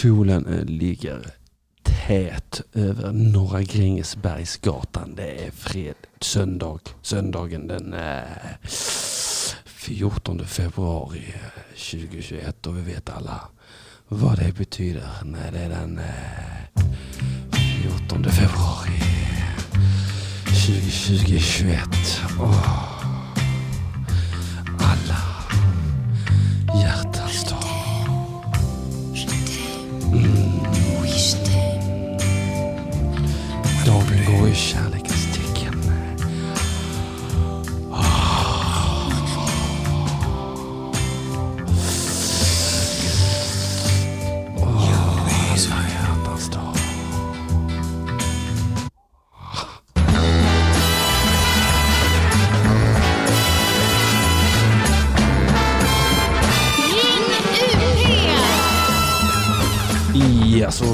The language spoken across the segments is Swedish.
Solen eh, ligger tät över Norra Grängesbergsgatan. Det är fred, söndag, söndagen den eh, 14 februari eh, 2021 och vi vet alla vad det betyder när det är den 14 februari 2021. Oh. Dagen går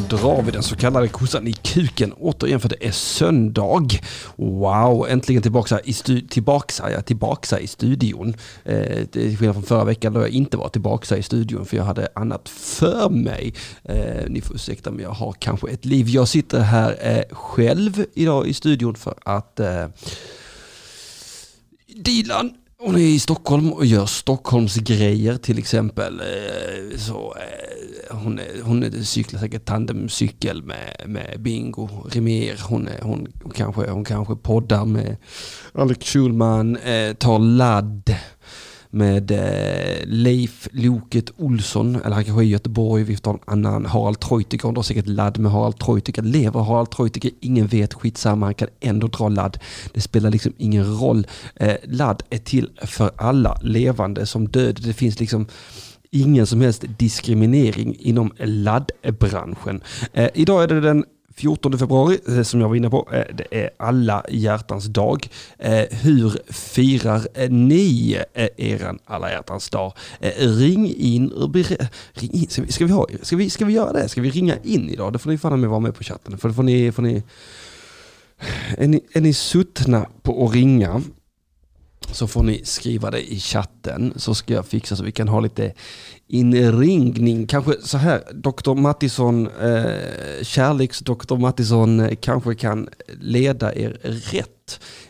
drar vi den så kallade kossan i kuken återigen för det är söndag. Wow, äntligen tillbaka i, stu- tillbaka, ja, tillbaka i studion. Eh, till skillnad från förra veckan då jag inte var tillbaka i studion för jag hade annat för mig. Eh, ni får ursäkta men jag har kanske ett liv. Jag sitter här eh, själv idag i studion för att eh, Dilan hon är i Stockholm och gör Stockholmsgrejer till exempel. Eh, så, eh, hon, är- hon är- cyklar säkert tandemcykel med, med Bingo Rimér. Hon, är- hon, hon, kanske, hon kanske poddar med Alex Schulman. Eh, tar ladd med eh, Leif Loket Olsson, eller han kanske är i Göteborg, vi får ta en annan, Harald Treutiger, han drar säkert ladd med Harald Treutiger. Lever Harald Treutiger? Ingen vet, skitsamma, han kan ändå dra ladd. Det spelar liksom ingen roll. Eh, ladd är till för alla levande som död. Det finns liksom ingen som helst diskriminering inom laddbranschen. Eh, idag är det den 14 februari, eh, som jag var inne på, eh, det är alla hjärtans dag. Eh, hur firar ni er eran alla hjärtans dag? Ring in och ring in. Ska, vi, ska, vi ha, ska, vi, ska vi göra det? Ska vi ringa in idag? Det får ni fan med vara med på chatten. För, får ni, får ni, är, ni, är ni suttna på att ringa så får ni skriva det i chatten så ska jag fixa så vi kan ha lite inringning. Kanske så här, Dr. Mattisson, eh, kärleks-Dr. Mattisson eh, kanske kan leda er rätt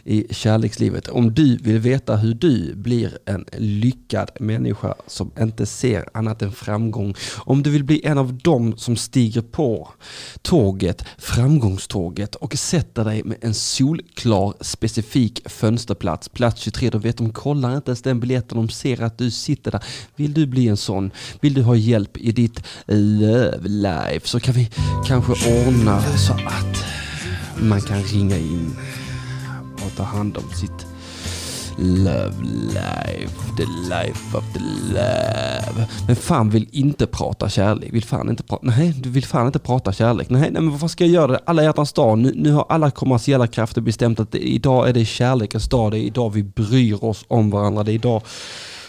i kärlekslivet. Om du vill veta hur du blir en lyckad människa som inte ser annat än framgång. Om du vill bli en av dem som stiger på tåget, framgångståget och sätter dig med en solklar specifik fönsterplats, plats 23. De vet, de kollar inte ens den biljetten, de ser att du sitter där. Vill du bli en sån? Vill du ha hjälp i ditt love life så kan vi kanske ordna så att man kan ringa in och ta hand om sitt love life, the life of the love. Men fan vill inte prata kärlek, vill fan inte prata, nej du vill fan inte prata kärlek. Nej, nej men vad ska jag göra det? Alla hjärtans dag, nu, nu har alla kommersiella krafter bestämt att det, idag är det kärlekens dag, det är idag vi bryr oss om varandra, det är idag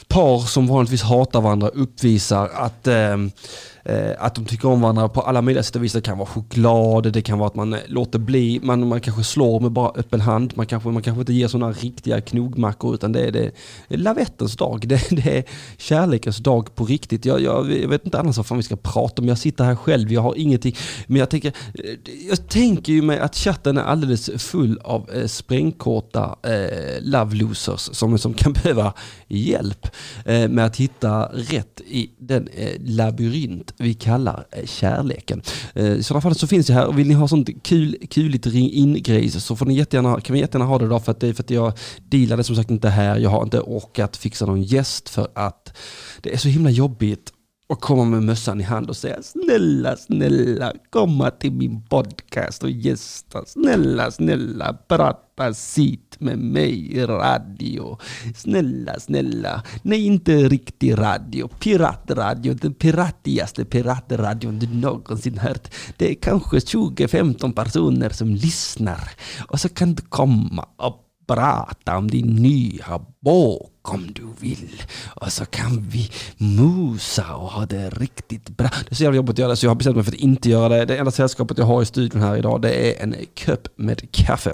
par som vanligtvis hatar varandra uppvisar att, eh, eh, att de tycker om varandra på alla möjliga sätt och vis. Det kan vara choklad, det kan vara att man eh, låter bli, man, man kanske slår med bara öppen hand, man kanske, man kanske inte ger sådana riktiga knogmackor utan det är, det är lavettens dag, det, det är kärlekens dag på riktigt. Jag, jag, jag vet inte annars vad fan vi ska prata om, jag sitter här själv, jag har ingenting, men jag tänker, eh, jag tänker ju mig att chatten är alldeles full av eh, sprängkorta eh, love losers som, som kan behöva hjälp eh, med att hitta rätt i den eh, labyrint vi kallar eh, kärleken. Eh, I sådana fall så finns det här, och vill ni ha sånt kul, kuligt ring in-grejs så får ni jättegärna, kan vi jättegärna ha det idag för att, det, för att jag dealade som sagt inte här, jag har inte orkat fixa någon gäst för att det är så himla jobbigt och komma med mössan i hand och säga snälla, snälla, komma till min podcast och gästa. Snälla, snälla, prata sitt med mig i radio. Snälla, snälla. Nej, inte riktig radio. Piratradio, den piratigaste piratradion du någonsin hört. Det är kanske 20-15 personer som lyssnar. Och så kan du komma och prata om din nya bok om du vill. Och så kan vi musa och ha det riktigt bra. Det är så jävla jobbigt att göra det så jag har bestämt mig för att inte göra det. Det enda sällskapet jag har i studion här idag det är en kopp med kaffe.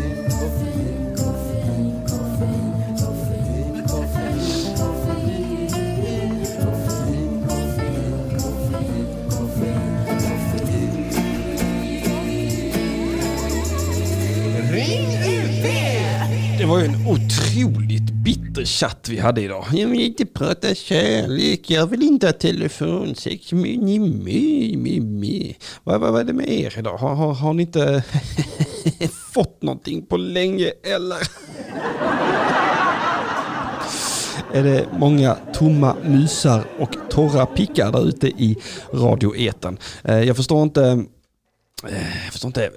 chatt vi hade idag. Jag vill inte prata kärlek, jag vill inte ha telefonsex. Vad, vad, vad är det med er idag? Har, har, har ni inte fått någonting på länge eller? är det många tomma musar och torra pickar där ute i radioeten. Eh, jag förstår inte Eh, jag förstår inte.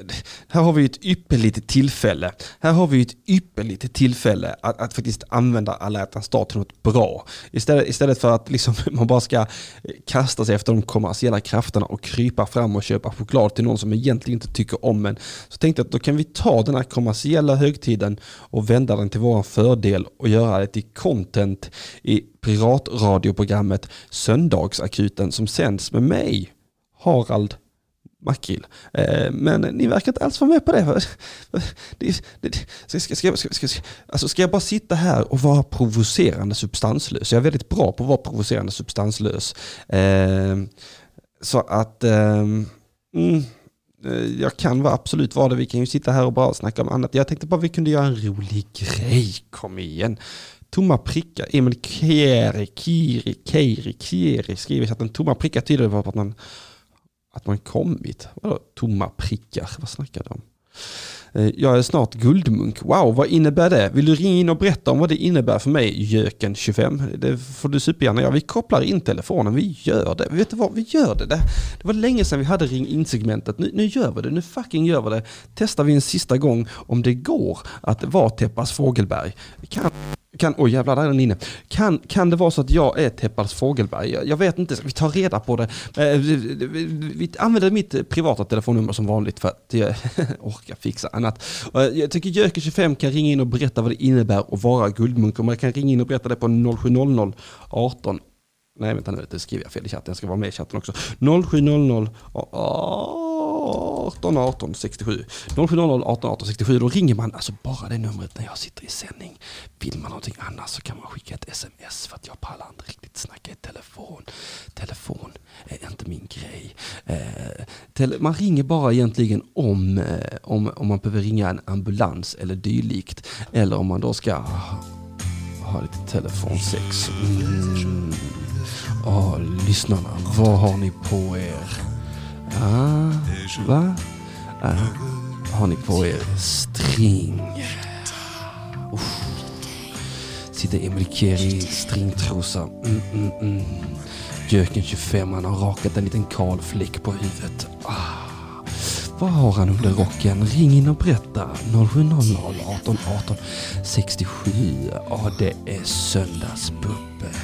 Här har vi ett ypperligt tillfälle. Här har vi ett ypperligt tillfälle att, att faktiskt använda alla hjärtans dag till något bra. Istället, istället för att liksom man bara ska kasta sig efter de kommersiella krafterna och krypa fram och köpa choklad till någon som egentligen inte tycker om en. Så tänkte jag att då kan vi ta den här kommersiella högtiden och vända den till vår fördel och göra det till content i piratradioprogrammet Söndagsakuten som sänds med mig, Harald makrill. Eh, men ni verkar inte alls vara med på det. det, det ska, ska, ska, ska, ska, alltså ska jag bara sitta här och vara provocerande substanslös? Jag är väldigt bra på att vara provocerande substanslös. Eh, så att ehm, mm, eh, mm, jag kan vara absolut vara det. Vi kan ju sitta här och bara snacka om annat. Jag tänkte bara vi kunde göra en rolig grej. Kom igen. Tomma prickar. Emil Kieri, Kiri, Keiri, Kieri skriver att en tomma prickar tyder på att man att man kommit. Vadå tomma prickar? Vad snackar du om? Eh, jag är snart guldmunk. Wow, vad innebär det? Vill du ringa in och berätta om vad det innebär för mig, Jöken25? Det får du supergärna göra. Vi kopplar in telefonen, vi gör det. Vet du vad, vi gör det. Det, var länge sedan vi hade ring in-segmentet. Nu, nu gör vi det, nu fucking gör vi det. Testar vi en sista gång om det går att vara Teppas Fågelberg. Kan kan, oj jävlar, där är den inne. Kan, kan det vara så att jag är Teppars Fågelberg? Jag, jag vet inte, vi tar reda på det. Eh, vi, vi, använder mitt privata telefonnummer som vanligt för att jag orkar fixa annat. Eh, jag tycker Jöke25 kan ringa in och berätta vad det innebär att vara guldmunk. Och man kan ringa in och berätta det på 0700 18 Nej vänta nu, det skriver jag fel i chatten. Jag ska vara med i chatten också. 0700 18 18 18 67. 0700 18 18 67. Då ringer man alltså bara det numret när jag sitter i sändning. Vill man någonting annat så kan man skicka ett sms för att jag pallar inte riktigt snacka i telefon. Telefon är inte min grej. Eh, man ringer bara egentligen om, eh, om, om man behöver ringa en ambulans eller dylikt. Eller om man då ska ha lite telefonsex. Mm. Oh, lyssnarna, vad har ni på er? Ah, va? Ah, har ni på er string? Uff. Sitter Emil Keri i stringtrosa. Mm, mm, mm. Göken 25, han har rakat en liten kal fläck på huvudet. Ah. Vad har han under rocken? Ring in och berätta. 0700 18 18 67. Ja, det är söndagsbubbel.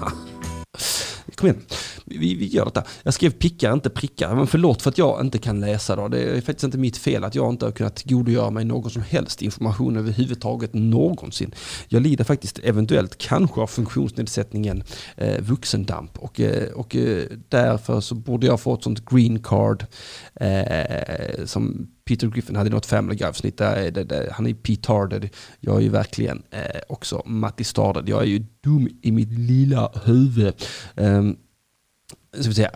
Kom igen, vi, vi gör detta. Jag skrev pickar, inte prickar. Men förlåt för att jag inte kan läsa då. Det är faktiskt inte mitt fel att jag inte har kunnat tillgodogöra mig någon som helst information överhuvudtaget någonsin. Jag lider faktiskt eventuellt kanske av funktionsnedsättningen eh, vuxendamp och, eh, och eh, därför så borde jag få ett sånt green card eh, som Peter Griffin hade något Family Guy-avsnitt. Där, där, där, han är petarded. Jag är ju verkligen eh, också mattistarded. Jag är ju dum i mitt lilla huvud. Um, så att säga.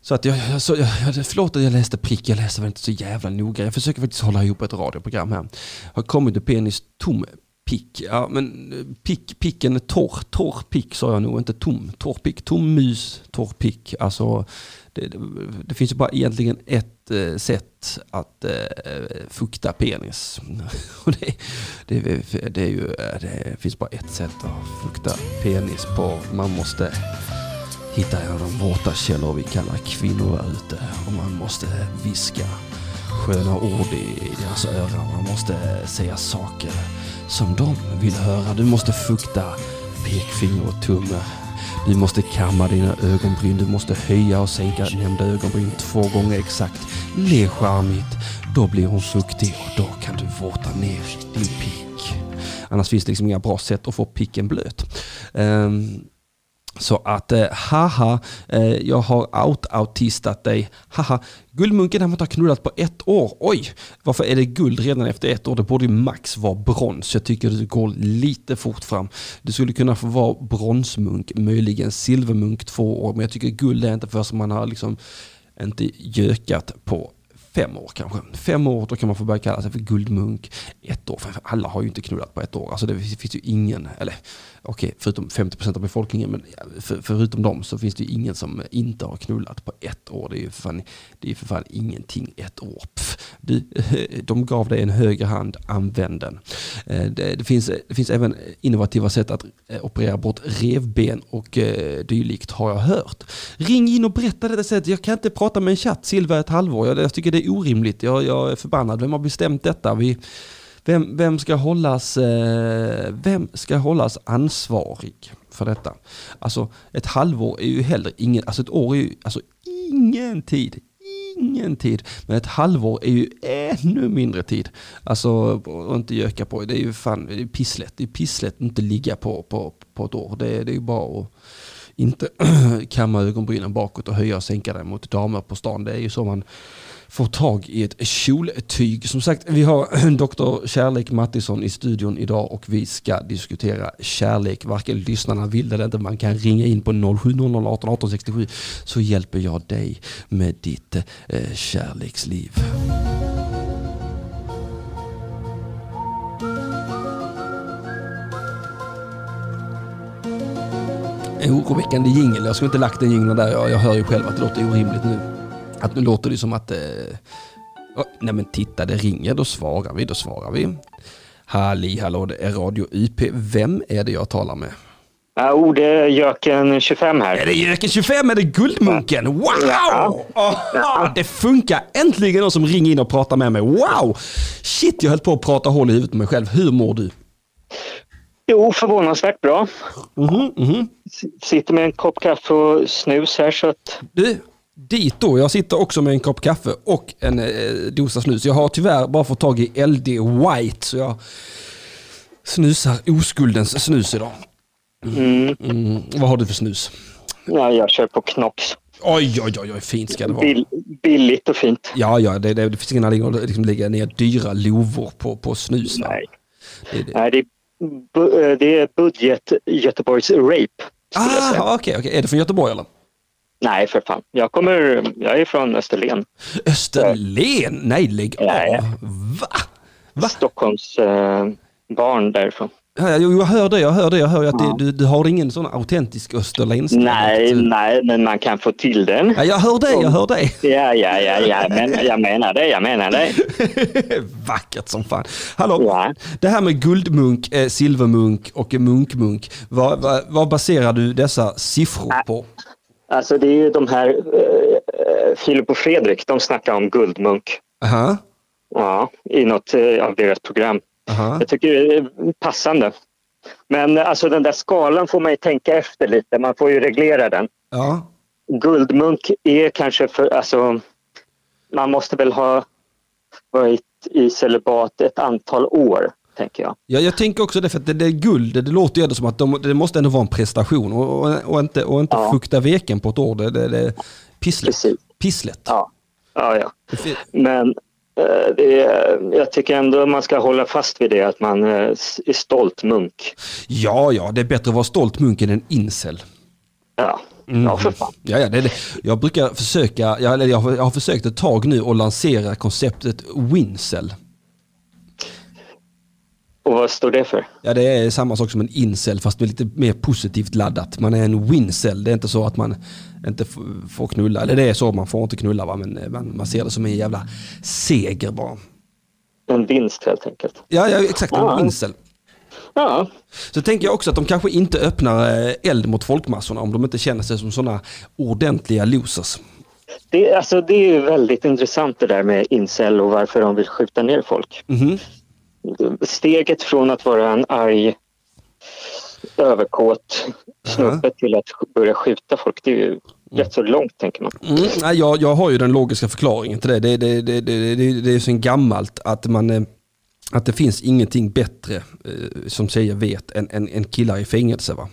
Så att jag, så, jag, förlåt att jag läste prick, jag läser väl inte så jävla noga. Jag försöker faktiskt hålla ihop ett radioprogram här. Har kommit till penis tom pick. Ja, men eh, pick, picken är torr. Torr pick sa jag nog, inte tom. Torr pick, tom mus, torr pick. Alltså, det, det, det finns ju bara egentligen ett eh, sätt att eh, fukta penis. Och det, det, det, är ju, eh, det finns bara ett sätt att fukta penis på. Man måste hittar jag de våta källor vi kallar kvinnor där ute. Och man måste viska sköna ord i deras öron. Man måste säga saker som de vill höra. Du måste fukta pekfinger och tumme. Du måste kamma dina ögonbryn. Du måste höja och sänka nämnda ögonbryn två gånger exakt. Le charmigt. Då blir hon fuktig och då kan du våta ner din pick. Annars finns det liksom inga bra sätt att få picken blöt. Um, så att eh, haha, eh, jag har out-autistat dig. Haha, guldmunken har man inte knullat på ett år. Oj, varför är det guld redan efter ett år? Det borde ju max vara brons. Jag tycker det går lite fort fram. Det skulle kunna få vara bronsmunk, möjligen silvermunk två år. Men jag tycker guld är inte för som man har liksom inte gökat på fem år kanske. Fem år, då kan man få börja kalla sig för guldmunk. Ett år, för alla har ju inte knullat på ett år. Alltså det finns ju ingen, eller okej, förutom 50% av befolkningen, men för, förutom dem så finns det ju ingen som inte har knullat på ett år. Det är ju för fan, det är för fan ingenting ett år. Pff, du, de gav dig en höger hand, använd den. Eh, det, det, finns, det finns även innovativa sätt att eh, operera bort revben och eh, dylikt har jag hört. Ring in och berätta det sättet. Jag kan inte prata med en chatt Silva ett halvår. Jag, jag tycker det är orimligt. Jag, jag är förbannad. Vem har bestämt detta? Vi, vem, vem, ska hållas, eh, vem ska hållas ansvarig för detta? Alltså ett halvår är ju heller ingen, alltså ett år är ju alltså ingen tid. Ingen tid. Men ett halvår är ju ännu mindre tid. Alltså att inte göka på. Det är ju fan, det är pisslätt. Det är pisslätt att inte ligga på, på, på ett år. Det, det är ju bara att inte kamma ögonbrynen bakåt och höja och sänka den mot damer på stan. Det är ju så man får tag i ett kjoltyg. Som sagt, vi har doktor Kärlek Mattisson i studion idag och vi ska diskutera kärlek. Varken lyssnarna vill eller inte. Man kan ringa in på 0700 18 18 67 så hjälper jag dig med ditt eh, kärleksliv. Oroväckande jingel. Jag skulle inte lagt den jingeln där. Jag, jag hör ju själv att det låter orimligt nu. Att nu låter det som att... Eh, oh, nej men titta, det ringer. Då svarar vi, då svarar vi. Halli hallå, det är Radio UP. Vem är det jag talar med? Ja, oh, det är Jöken 25 här. Är det Jöken 25? Är det Guldmunken? Wow! Ja. Oh, det funkar! Äntligen någon som ringer in och pratar med mig. Wow! Shit, jag höll på att prata hål i huvudet med mig själv. Hur mår du? Jo, förvånansvärt bra. Mm -hmm, mm -hmm. Sitter med en kopp kaffe och snus här så att... Du, Dito, jag sitter också med en kopp kaffe och en eh, dosa snus. Jag har tyvärr bara fått tag i LD White så jag snusar oskuldens snus idag. Mm. Mm. Vad har du för snus? Ja, jag kör på Knox. Oj, oj, oj, oj fint ska det vara. Bill, billigt och fint. Ja, ja, det, det, det finns ingen anledning att liksom lägga ner dyra lovor på, på snus. Nej, det, det. Nej det, är, det är budget Göteborgs Rape. Ah, okej, okay, okay. Är det från Göteborg eller? Nej, för fan. Jag, kommer, jag är från Österlen. Österlen? Nej, lägg av. Va? Va? Stockholms eh, barn därifrån. Ja, jag hör det, jag hör det. Jag hör att ja. du, du har ingen sån autentisk österländsk. Nej, nej, men man kan få till den. Ja, jag hör det, jag hör det. Ja, ja, ja, ja, men jag menar det, jag menar det. Vackert som fan. Hallå, ja. det här med guldmunk, eh, silvermunk och munkmunk. Vad, vad, vad baserar du dessa siffror på? Alltså det är ju de här, eh, Filip och Fredrik, de snackar om guldmunk. Aha. Ja, i något eh, av deras program. Aha. Jag tycker det är passande. Men alltså den där skalan får man ju tänka efter lite, man får ju reglera den. Ja. Guldmunk är kanske för, alltså man måste väl ha varit i celibat ett antal år tänker jag. Ja, jag tänker också det, för att det, det är guld, det, låter ju ändå som att de, det måste ändå vara en prestation och, och, och inte, och inte ja. fukta veken på ett år. Det, det, det pisslet. Precis. Pisslet. Ja, ja. ja. Men eh, är, jag tycker ändå man ska hålla fast vid det, att man eh, är stolt munk. Ja, ja, det är bättre att vara stolt munk än en incel. Ja. Mm. Ja, för fan. Ja, ja, det, det. Jag brukar försöka, jag, jag, har, jag har försökt ett tag nu att lansera konceptet Wincel. Och vad står det för? Ja, det är samma sak som en incel fast med lite mer positivt laddat. Man är en wincel. Det är inte så att man inte får knulla. Eller det är så, man får inte knulla va? men eh, man, man ser det som en jävla seger bara. En vinst helt enkelt. Ja, ja exakt. En ja. vinsel. Ja. Så tänker jag också att de kanske inte öppnar eh, eld mot folkmassorna om de inte känner sig som sådana ordentliga losers. Det, alltså, det är väldigt intressant det där med incel och varför de vill skjuta ner folk. Mm. Steget från att vara en arg överkåt snubbe till att börja skjuta folk, det är ju mm. rätt så långt tänker man. Mm, nej, jag, jag har ju den logiska förklaringen till det. Det, det, det, det, det, det är så gammalt att man eh, att det finns ingenting bättre eh, som tjejer vet än, än, än killar i fängelse. Va?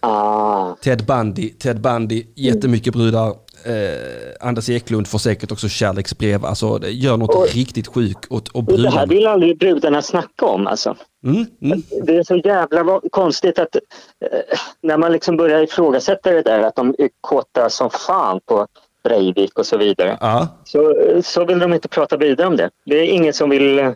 Ah. Ted Bundy, Ted Bundy, jättemycket brudar. Eh, Anders Eklund får säkert också kärleksbrev. Alltså det gör något och, riktigt sjukt och brudarna. Det här vill aldrig brudarna snacka om alltså. Mm, mm. Det är så jävla konstigt att eh, när man liksom börjar ifrågasätta det där att de är kåta som fan på Breivik och så vidare. Ah. Så, så vill de inte prata vidare om det. Det är ingen som vill eh,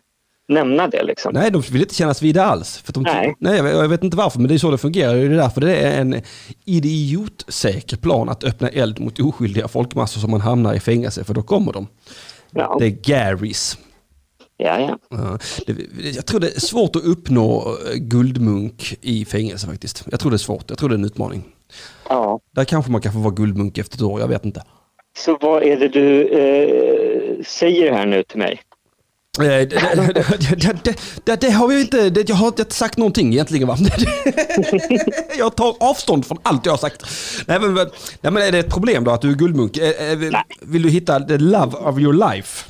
nämna det. Liksom. Nej, de vill inte kännas vid alls. För de, nej. nej jag vet inte varför, men det är så det fungerar. Det är därför det är en idiotsäker plan att öppna eld mot oskyldiga folkmassor som man hamnar i fängelse, för då kommer de. Ja. Det är Garys. Ja, ja. ja det, jag tror det är svårt att uppnå eh, guldmunk i fängelse faktiskt. Jag tror det är svårt. Jag tror det är en utmaning. Ja. Där kanske man kan få vara guldmunk efter ett år, jag vet inte. Så vad är det du eh, säger här nu till mig? Det, det, det, det, har vi inte, jag har inte sagt någonting egentligen va? jag tar avstånd från allt jag har sagt. Nej men, nej, men är det ett problem då att du är guldmunk? Vill, vill du hitta the love of your life?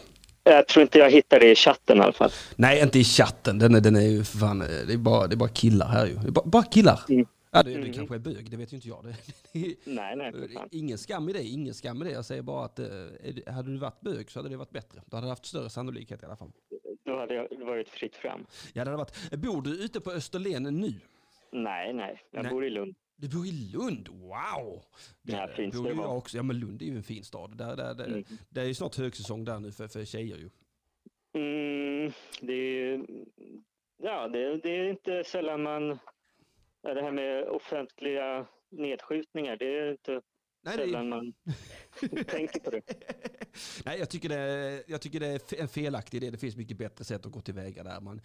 Jag tror inte jag hittar det i chatten i alla fall. Nej, inte i chatten. Den är, den är ju fan, det är bara, det är bara killar här ju. Det bara, bara killar. Mm. Ja, det, det mm. kanske är bög, det vet ju inte jag. Det, det, nej, nej, ingen skam i det, ingen skam i det. Jag säger bara att eh, hade du varit bög så hade det varit bättre. Då hade du haft större sannolikhet i alla fall. Då hade det varit fritt fram. Ja, det hade varit. Bor du ute på Österlen nu? Nej, nej, jag nej. bor i Lund. Du bor i Lund? Wow! Det ja, finns det jag också. Ja, men Lund är ju en fin stad. Där, där, där, mm. Det är ju snart högsäsong där nu för, för tjejer ju. Mm, det är, ja, det, det är inte sällan man det här med offentliga nedskjutningar, det är inte Nej, sällan man tänker på det. Nej, jag tycker det, jag tycker det är en felaktig idé. Det finns mycket bättre sätt att gå tillväga där. Man,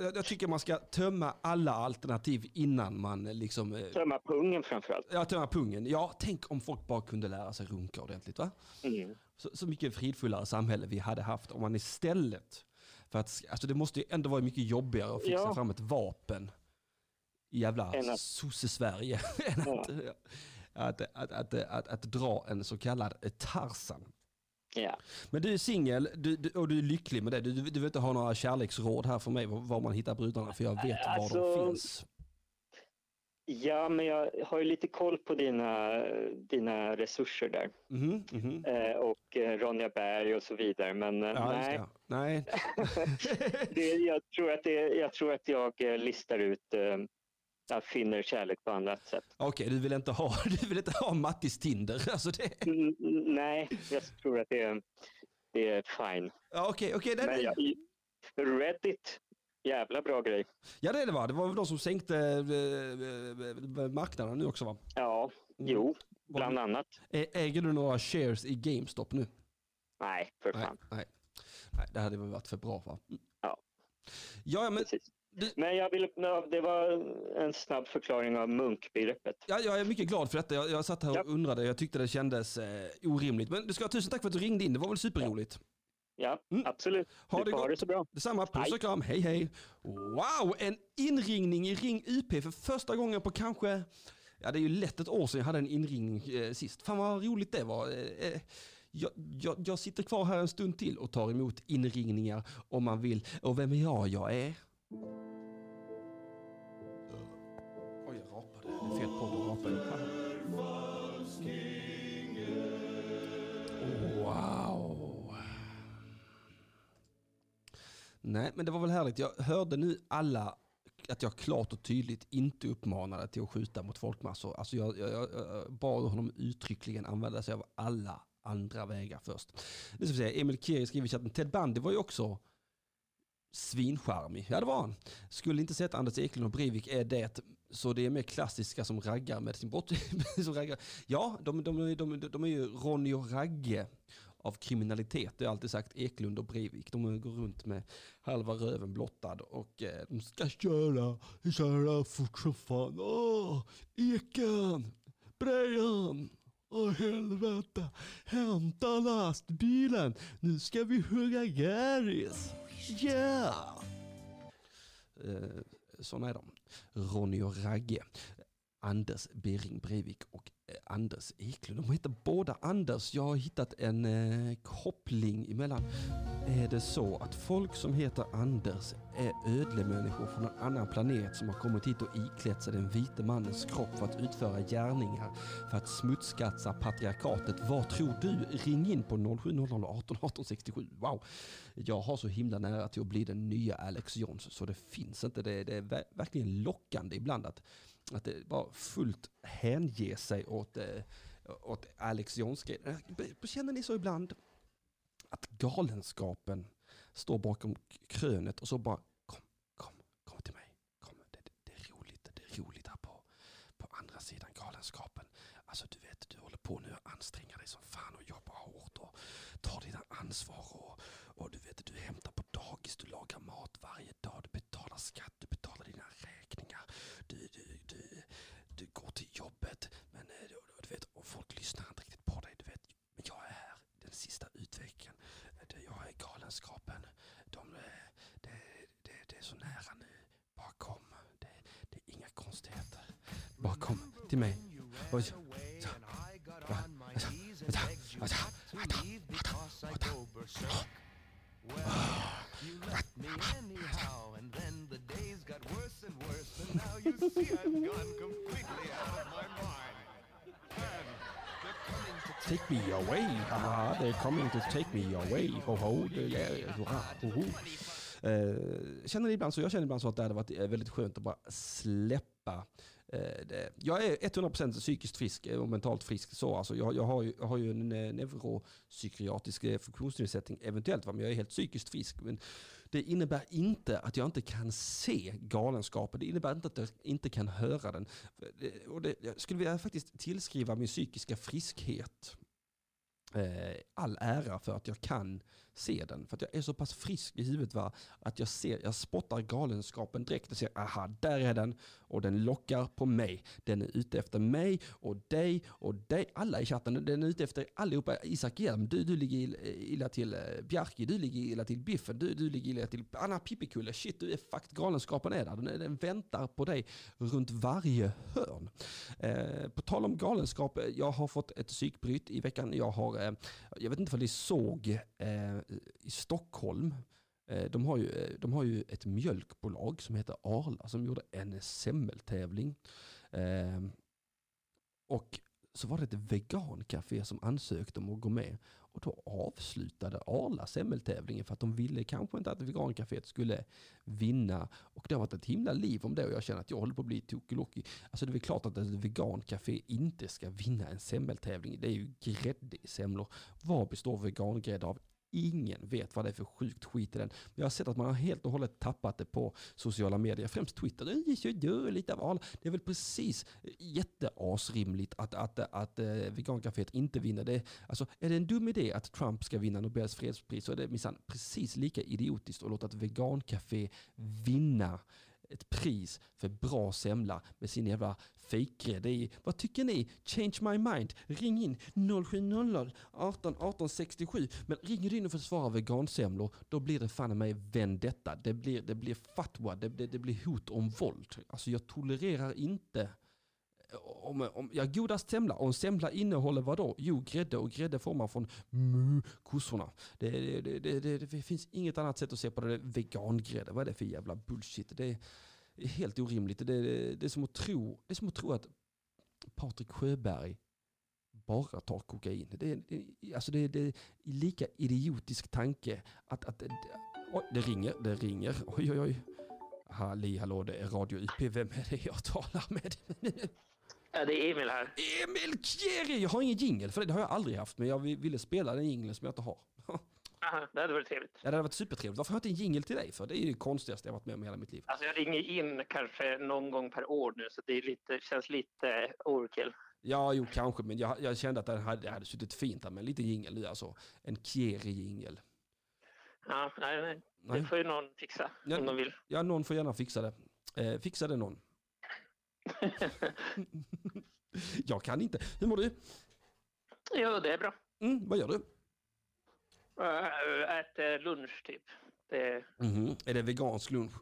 jag tycker man ska tömma alla alternativ innan man liksom... Eh, tömma pungen framförallt. Ja, tömma pungen. Ja, tänk om folk bara kunde lära sig runka ordentligt. Va? Mm. Så, så mycket fridfullare samhälle vi hade haft om man istället för att, alltså det måste ju ändå vara mycket jobbigare att fixa ja. fram ett vapen jävla sosse-Sverige. att, att, att, att, att, dra en så kallad Tarzan. Ja. Men du är singel och du är lycklig med det. Du, du vill inte ha några kärleksråd här för mig var man hittar brudarna för jag vet alltså, var de alltså, finns. Ja, men jag har ju lite koll på dina, dina resurser där. Mm, mm. Eh, och eh, Ronja Berg och så vidare. Men eh, ja, nej. nej. det, jag, tror att det, jag tror att jag eh, listar ut eh, jag finner kärlek på annat sätt. Okej, okay, du vill inte ha, du vill inte ha Mattis Tinder? Alltså det... Mm, nej, jag tror att det är, det är fine. Okej, okay, okej. Okay, jag, Reddit, jävla bra grej. Ja, det är det va? Det var väl de som sänkte äh, äh, marknaden nu också va? Ja, mm. jo, bland annat. Äger du några shares i GameStop nu? Nej, för fan. Nej, nej. nej det hade väl varit för bra va? Mm. Ja. Ja, men Precis. Men jag vill, det var en snabb förklaring av munkbegreppet. Ja, jag är mycket glad för detta. Jag, jag satt här och ja. undrade. Jag tyckte det kändes eh, orimligt. Men du ska ha tusen tack för att du ringde in. Det var väl superroligt? Ja, mm. absolut. Ha det, gott. det så bra. Detsamma. Puss och kram. Hej, hej. Wow, en inringning i Ring UP för första gången på kanske... Ja, det är ju lätt ett år sedan jag hade en inringning eh, sist. Fan vad roligt det var. Eh, eh jag, jag, jag, sitter kvar här en stund till och tar emot inringningar om man vill. Och vem är jag? Jag är... Oj, jag rapade. Det är fel podd att rapa i. Wow. Nej, men det var väl härligt. Jag hörde nu alla att jag klart och tydligt inte uppmanade till att skjuta mot folkmassor. Alltså jag, jag, jag bad honom uttryckligen använda sig av alla andra vägar först. Nu ska vi se, Emil Kiri skriver i chatten, Ted Bundy var ju också svincharmig. Ja, det var han. Skulle inte sett Anders Eklund och Breivik är det så det är mer klassiska som raggar med sin brott. som raggar. Ja, de, de, de, de, är ju Ronny och Ragge av kriminalitet. Det har alltid sagt Eklund och Breivik. De går runt med halva röven blottad och eh, de ska köra, köra fort som fan. Åh, Eken, Brejan. Åh helvete, hämta lastbilen, nu ska vi hugga gäris. Yeah! Eh, sådana är de. Ronny och Ragge. Anders Bering Breivik och eh, Anders Eklund. De heter båda Anders. Jag har hittat en eh, koppling emellan. Är det så att folk som heter Anders är ödlemänniskor från en annan planet som har kommit hit och iklätt sig den vite mannens kropp för att utföra gärningar för att smutskatsa patriarkatet? Vad tror du? Ring in på 0700 18 18 67. Wow! Jag har så himla nära till att bli den nya Alex Jones så det finns inte. Det, det är verkligen lockande ibland att att det bara fullt hänge sig åt, eh, åt Alex Jonsgren. Eh, känner ni så ibland att galenskapen står bakom krönet och så bara kom, kom, kom till mig. Kom, det, det, det är roligt, det är roligt här på, på andra sidan galenskapen. Alltså du vet, du håller på nu att anstränga dig som fan och jobbar hårt och tar dina ansvar och, och du vet, du hämtar på dagis, du lagar mat varje dag, du betalar skatt, du betalar dina räkningar, du, du, du, du går till jobbet, men du, du vet, och folk lyssnar inte riktigt på dig, du vet, men jag är här den sista utvägen. Jag är galenskapen. De, det, det, det är så nära nu. Bara kom. Det, det är inga konstigheter. Bara kom till mig. Oj. You left me anyhow, now you see I've gone completely out of my mind. And they're coming to take me away. Haha, they're coming to take me away. Ho ho, hurra, ho ho. Uh, känner ibland så, jag känner ibland så att det hade varit eh, väldigt skönt att bara släppa Eh, Eh, det, jag är 100% psykiskt frisk eh, och mentalt frisk. Så, alltså, jag, jag, har ju, jag har ju en eh, neuropsykiatrisk funktionsnedsättning eventuellt, men jag är helt psykiskt frisk. Men det innebär inte att jag inte kan se galenskapen. Det innebär inte att jag inte kan höra den. Och det, jag skulle vilja faktiskt tillskriva min psykiska friskhet all ära för att jag kan se den. För att jag är så pass frisk i huvudet va, att jag ser, jag spottar galenskapen direkt och ser, aha, där är den. Och den lockar på mig. Den är ute efter mig och dig och dig. Alla i chatten, den är ute efter allihopa. Isak Hjelm, du, du ligger illa till. Eh, Bjarki, du ligger illa till. Biffen, du, du ligger illa till. Anna Pippikulle, shit, du är fakt galenskapen är där. Den, den väntar på dig runt varje hörn. Eh, på tal om galenskap, eh, jag har fått ett psykbryt i veckan. Jag har, eh, jag vet inte om ni såg eh, i Stockholm, eh, de har, ju, eh, de har ju ett mjölkbolag som heter Arla som gjorde en semmeltävling. Ehm, och så var det ett vegancafé som ansökte om att gå med. Och då avslutade Arla semmeltävlingen för att de ville kanske inte att vegancaféet skulle vinna. Och det har varit ett himla liv om det och jag känner att jag håller på att bli tokiloki. Alltså det är väl klart att ett vegancafé inte ska vinna en semmeltävling. Det är ju grädde i semlor. Vad består vegangrädde av? Ingen vet vad det är för sjukt skit i den. Men jag har sett att man har helt och hållet tappat det på sociala medier, främst Twitter. Det är så av all. Det är väl precis jätteasrimligt att, att, att, att vegankaféet vegancaféet inte vinner. Det, alltså, är det en dum idé att Trump ska vinna Nobels fredspris så är det minsann precis lika idiotiskt att låta ett vegancafé vinna ett pris för bra semla med sin jävla fejkgrädde i. Vad tycker ni? Change my mind. Ring in 0700 18 18 67. Men ringer du in och försvarar vegansemlor, då blir det fan mig vendetta. Det blir, det blir fatwa, det, det, det blir hot om våld. Alltså jag tolererar inte om, om, ja, godast semla. Och en semla innehåller vad då? Jo, grädde. Och grädde får man från mu, kossorna. Det, det, det, det, det finns inget annat sätt att se på det. Vegangrädde, vad är det för jävla bullshit? Det är helt orimligt. Det, det, det, är, som att tro, det är som att tro att Patrik Sjöberg bara tar kokain. Det är, det, alltså det, det är lika idiotisk tanke att, att det, oj, det ringer, det ringer. Oj, oj, oj. Halli hallå, det är Radio UP. Vem är det jag talar med? Ja, det är Emil här. Emil Kjeri! Jag har ingen jingel för det, det har jag aldrig haft, men jag ville spela den jingeln som jag inte har. Aha, det hade varit trevligt. Ja, det hade varit supertrevligt. Varför har jag inte en jingel till dig för? Det är det konstigaste jag varit med om i hela mitt liv. Alltså jag ringer in kanske någon gång per år nu, så det är lite, känns lite overkill. Ja, jo kanske, men jag, jag kände att det hade, hade suttit fint där med en liten jingel nu alltså. En Kieri-jingel. Ja, nej, nej. Det får ju någon fixa ja, om de vill. Ja, någon får gärna fixa det. Eh, fixa det någon. jag kan inte. Hur mår du? Jo, det är bra. Mm, vad gör du? Äter lunch typ. Det... Mm. Är det vegansk lunch?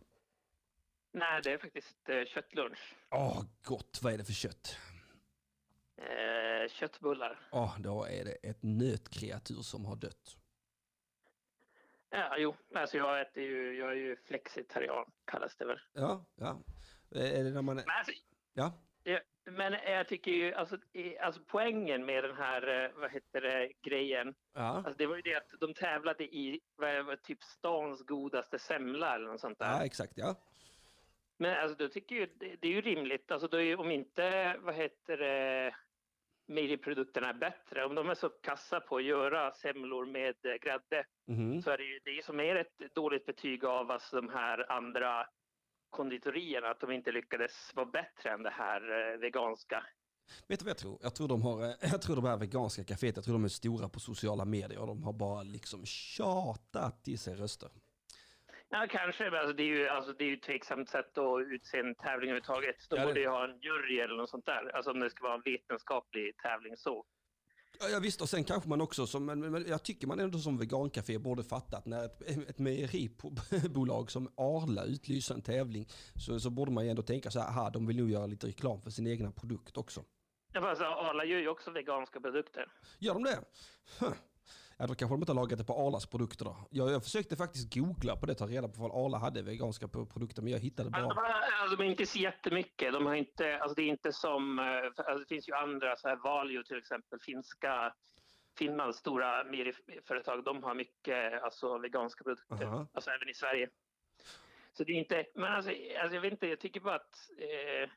Nej, det är faktiskt uh, köttlunch. Åh, oh, gott. Vad är det för kött? Uh, köttbullar. Ja, oh, då är det ett nötkreatur som har dött. Ja, jo, alltså jag äter ju, jag är ju flexitarian kallas det väl. Ja, ja. Är det när man... Men alltså, ja. ja. Men jag tycker ju, alltså, alltså poängen med den här, vad heter det, grejen. Ja. Alltså det var ju det att de tävlade i, vad var typ stans godaste semla eller något sånt där. Ja, exakt, ja. Men alltså då tycker jag det, det är ju rimligt, alltså då är, om inte, vad heter det, mejeriprodukterna är bättre, om de är så kassa på att göra semlor med grädde, mm. så är det ju det som är ett dåligt betyg av alltså, de här andra konditorierna, att de inte lyckades vara bättre än det här eh, veganska. Vet du vad jag tror? Jag tror de har, eh, jag tror de här veganska kaféet, jag tror de är stora på sociala medier och de har bara liksom tjatat till sig röster. Ja, kanske. Men alltså, det, är ju, alltså, det är ju ett tveksamt sätt att utse en tävling överhuvudtaget. De ja, borde ju ha en jury eller något sånt där. Alltså om det ska vara en vetenskaplig tävling så. Ja, ja visst, och sen kanske man också som, men, men jag tycker man ändå som vegancafé borde fatta att när ett, ett mejeribolag som Arla utlyser en tävling så, så borde man ju ändå tänka så här, de vill nog göra lite reklam för sin egna produkt också. Ja, alltså, Arla gör ju också veganska produkter. Gör de det? Huh. Ja, då kanske de inte har lagat det på Arlas produkter då. Jag, jag försökte faktiskt googla på det, ta reda på vad Arla hade veganska produkter, men jag hittade bara... Alltså, alltså, de är inte så jättemycket. De har inte, alltså, det är inte som... Eh, alltså, det finns ju andra, så här Valio till exempel, finska Finlands stora mejeriföretag, de har mycket alltså, veganska produkter. Uh -huh. Alltså även i Sverige. Så det är inte... Men alltså, alltså jag vet inte, jag tycker bara att... Eh,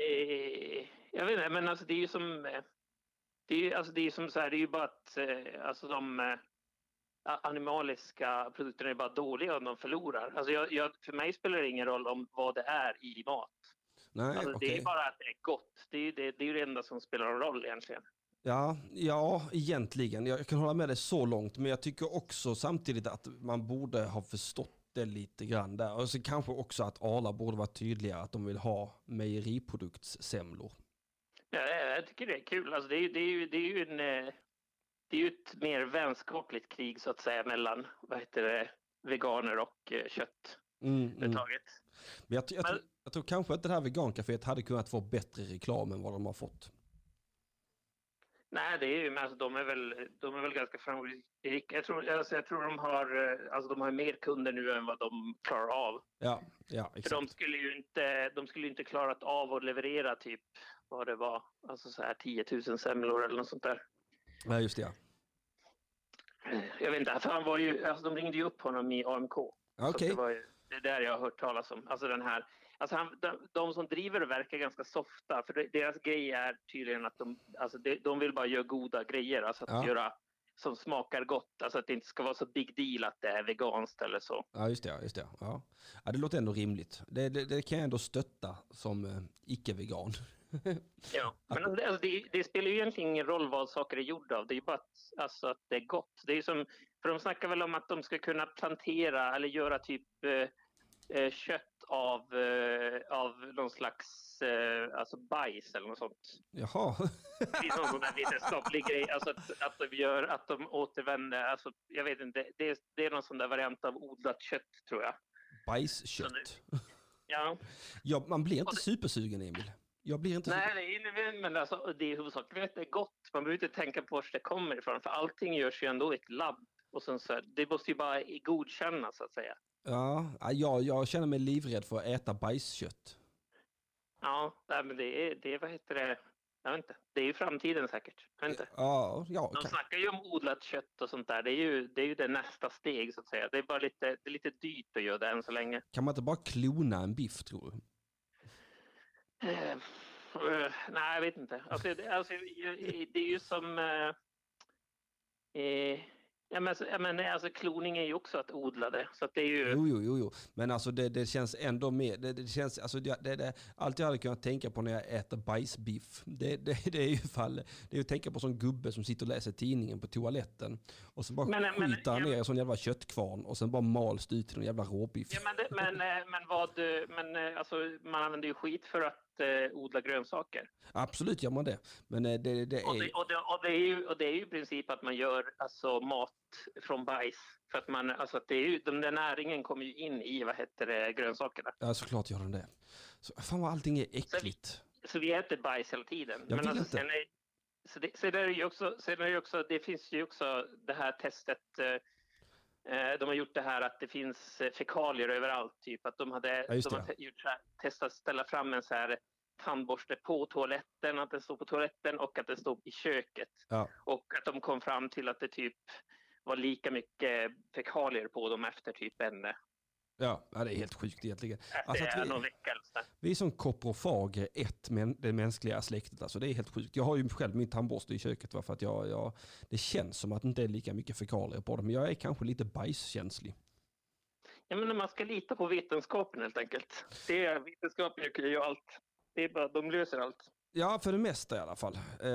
eh, jag vet inte, men alltså det är ju som... Eh, det är, alltså det är som så här, det är ju bara att eh, alltså de eh, animaliska produkterna är bara dåliga om de förlorar. Alltså jag, jag, för mig spelar det ingen roll om vad det är i mat. Nej, alltså okay. Det är bara att det är gott. Det är, det, det är det enda som spelar någon roll egentligen. Ja, ja, egentligen. Jag kan hålla med dig så långt, men jag tycker också samtidigt att man borde ha förstått det lite grann där. Och så kanske också att Arla borde vara tydligare att de vill ha mejeriproduktssemlor. Ja, jag tycker det är kul. Alltså det, är, det, är det är ju en... Eh, det är ju ett mer vänskapligt krig så att säga mellan vad heter det, veganer och eh, kött. Mm, mm. Men jag, jag, jag, Men, jag, tror kanske att det här vegancaféet hade kunnat få bättre reklam än vad de har fått. Nej, det är ju, men alltså, de, är väl, de är väl ganska framgångsrika. Jag tror, alltså, jag tror de, har, eh, alltså, de har mer kunder nu än vad de klarar av. Ja, ja exakt. För de skulle ju inte, de skulle inte klarat av att leverera typ vad det var, alltså så här 10 000 semlor eller något sånt där. Ja, just det. Ja. Jag vet inte, han var ju, alltså, de ringde ju upp honom i AMK. Okay. det, var ju, det är där jag har hört talas om. Alltså den här, alltså han, de, de som driver det verkar ganska softa, för deras grej är tydligen att de, alltså de, de vill bara göra goda grejer, alltså att ja. göra som smakar gott. Alltså att det inte ska vara så big deal att det är veganskt eller så. Ja, just det. Just det. Ja. Ja, det låter ändå rimligt. Det, det, det kan jag ändå stötta som eh, icke-vegan. Ja, men alltså, alltså, det, det, spelar ju egentligen ingen roll vad saker är gjorda av. Det är ju bara att, alltså, att det är gott. Det är som, för de snackar väl om att de ska kunna plantera eller göra typ eh, eh kött av, eh, av någon slags eh, alltså bajs eller något sånt. Jaha. det är någon sån där vetenskaplig grej. Alltså att, att de gör att de återvänder. Alltså, jag vet inte. Det är, det är någon sån där variant av odlat kött tror jag. Bajskött? Ja. ja. Man blir inte supersugen Emil. Jag blir inte Nej, nej men alltså, det är huvudsakligen att det är gott. Man behöver inte tänka på var det kommer ifrån. För allting görs ju ändå i ett labb. Och sen så, det måste ju bara godkännas så att säga. Ja, jag, jag känner mig livrädd för att äta bajskött. Ja, men det är, det vad heter det? Jag vet inte. Det är ju framtiden säkert. Jag vet inte. Ja, ja, De snackar ju om odlat kött och sånt där. Det är ju det, är ju det nästa steg så att säga. Det är bara lite, det är lite dyrt att göra det än så länge. Kan man inte bara klona en biff tror du? Uh, uh, nej, jag vet inte. Alltså, det, alltså, det är ju som... Uh, Ja, men, alltså, men alltså, kloning är ju också att odla det. Så att det är ju... Jo, jo, jo, jo. men alltså det, det känns ändå mer, det, det känns, alltså det, allt jag hade kunnat tänka på när jag äter bajsbiff, det, det, är ju fall, det är att tänka på sån gubbe som sitter och läser tidningen på toaletten och så bara men, skiter han ner i en sån jävla köttkvarn och sen bara mals det ut till en jävla råbiff. Ja, men, men, eh, men vad, men eh, alltså man använder ju skit för att att eh, odla grönsaker. Absolut gör man det. Men eh, det, det är... Och det, och, det, och, det är ju, och det är ju i princip att man gör alltså, mat från bajs. För att man, alltså, att det är ju, den där näringen kommer ju in i vad heter det, grönsakerna. Ja, såklart gör den det. Så, fan vad allting är äckligt. Så vi, så vi äter bajs hela tiden. Jag Men alltså, sen är, så det, sen är det ju också, sen är det, också, det finns ju också det här testet Eh, De har gjort det här att det finns eh, fekalier överallt. Typ att de hade Ja, de har gjort testat att ställa fram en så här tandborste på toaletten, att den står på toaletten och att den står i köket. Ja. Och att de kom fram till att det typ var lika mycket fekalier på dem efter typ en, Ja, det är helt sjukt egentligen. efter Alltså att vi- någon där. Vi är som koprofager ett, men det mänskliga släktet. Alltså det är helt sjukt. Jag har ju själv min tandborste i köket va, för att jag, jag, det känns som att det inte är lika mycket fekalier på det. Men jag är kanske lite bajskänslig. Ja, men man ska lita på vetenskapen helt enkelt. Det är, vetenskapen gör ju allt. Det är bara, de löser allt. Ja, för det mesta i alla fall. Eh,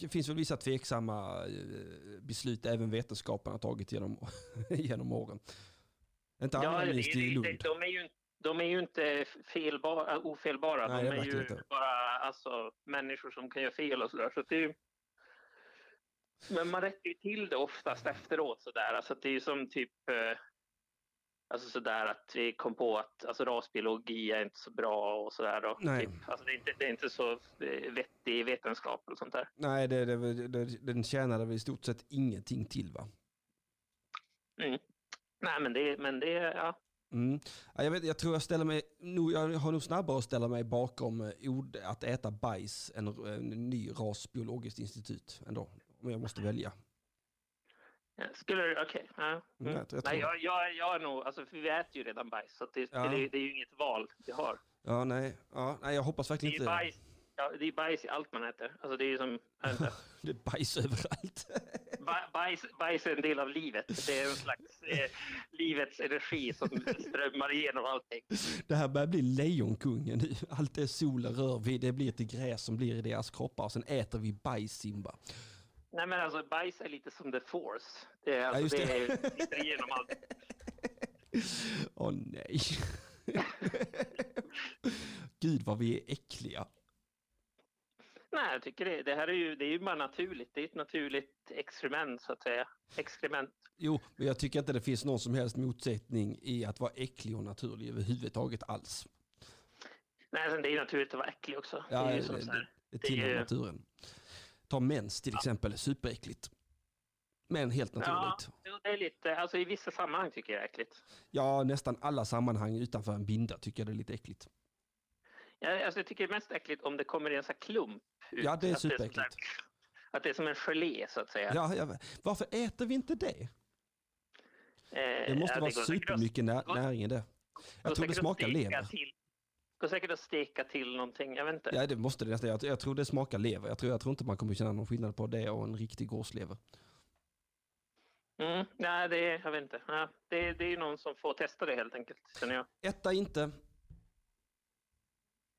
det finns väl vissa tveksamma eh, beslut även vetenskapen har tagit genom, genom åren. Inte alla det- minst i Lund. De är ju, de är ju inte felbara, ofelbara. Nej, de är ju inte. bara alltså, människor som kan göra fel och sådär. Så det ju... Men man rättar ju till det oftast efteråt sådär. Alltså det är ju som typ eh, Alltså sådär att vi kom på att alltså, rasbiologi är inte så bra och sådär. Då. Nej. Typ. Alltså, det, är inte, det är inte så eh, vettig vetenskap och sånt där. Nej, det, det, det, den tjänade väl i stort sett ingenting till va? Mm. Nej men det, men det, ja. Mm. Ja, jag, vet, jag tror jag ställer mig, jag har nog snabbare att ställa mig bakom eh, ord, att äta bajs än en ny rasbiologiskt institut ändå. Om jag måste välja. Ja, Skulle du, okej. ja. Mm, Mm. jag jag Nej, tror- jag, jag, jag är nog, alltså för vi äter ju redan bajs så det, Ja. det, det är ju inget val vi har. Ja, nej, ja, nej jag hoppas verkligen inte. bajs, ja, det är bajs i allt man äter. Alltså det är ju som, jag. Det är bajs överallt. Ba- bajs, bajs är en del av livet. Det är en slags eh, livets energi som strömmar igenom allting. Det här börjar bli lejonkungen nu. Allt det solen rör vid, det blir till gräs som blir i deras kroppar och sen äter vi bajs Simba. Nej men alltså bajs är lite som the force. Det, är, alltså, just det. det. sitter igenom allt. Åh nej. Gud vad vi är äckliga. Nej, jag tycker det, det här är ju, det är ju bara naturligt. Det är ett naturligt experiment så att säga. Experiment. Jo, men jag tycker inte det finns någon som helst motsättning i att vara äcklig och naturlig överhuvudtaget alls. Nej, alltså, det är ju naturligt att vara äcklig också. Ja, det är ju det, som så det, här. det det tillhör ju- naturen. Ta mens till exempel, superäckligt. Men helt Ja, naturligt. jo, det är lite, alltså i vissa sammanhang tycker jag det är äckligt. Ja, nästan alla sammanhang utanför en binda tycker jag det är lite äckligt. Jag, alltså, jag tycker det är mest äckligt om det kommer i en sån här klump. Ut. Ja, det är superäckligt. Att det är som en gelé så att säga. Ja, ja, varför äter vi inte det? Eh, Det måste ja, vara att- supermycket nä näring i det. Jag tror det smakar lever. Till, går säkert att steka till någonting, jag vet inte. Ja, det måste det nästan. Jag, jag tror det smakar lever. Jag tror, jag tror inte man kommer känna någon skillnad på det och en riktig gårdslever. Mm, nej, det jag vet inte. Ja, det, det är ju någon som får testa det helt enkelt, känner jag. Etta inte.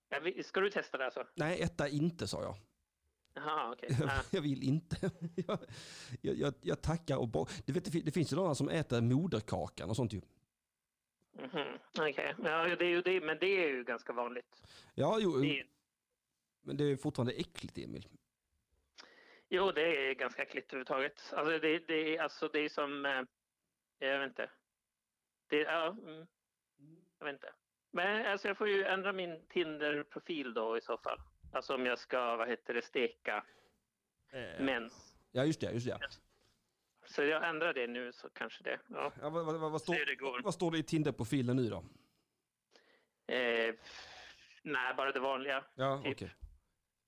Ja, ska du testa det alltså? Nej, etta inte sa jag. Jaha, okej. Ja. Jag vill inte. Jag, jag, jag, jag tackar och bo- du vet, det fin- Det finns ju några som äter moderkakan och sånt ju. Mhm, Okej, ja, det är ju det, men det är ju ganska vanligt. Ja, jo, Det är, men det är fortfarande äckligt Emil. jo, det är ganska äckligt överhuvudtaget. Alltså det, det, alltså, det är som, eh, jag vet inte. Det, ja, mm, jag vet inte. Men alltså, jag får ju ändra min Tinder-profil då i så fall. Alltså om jag ska, vad heter det, steka mens. Ja, just det. Just det. Så jag ändrar det nu så kanske det, ja. Ja, vad, vad, vad, står, det vad står det i Tinder-profilen nu då? Eh, nej, bara det vanliga. Ja, Typ. okej.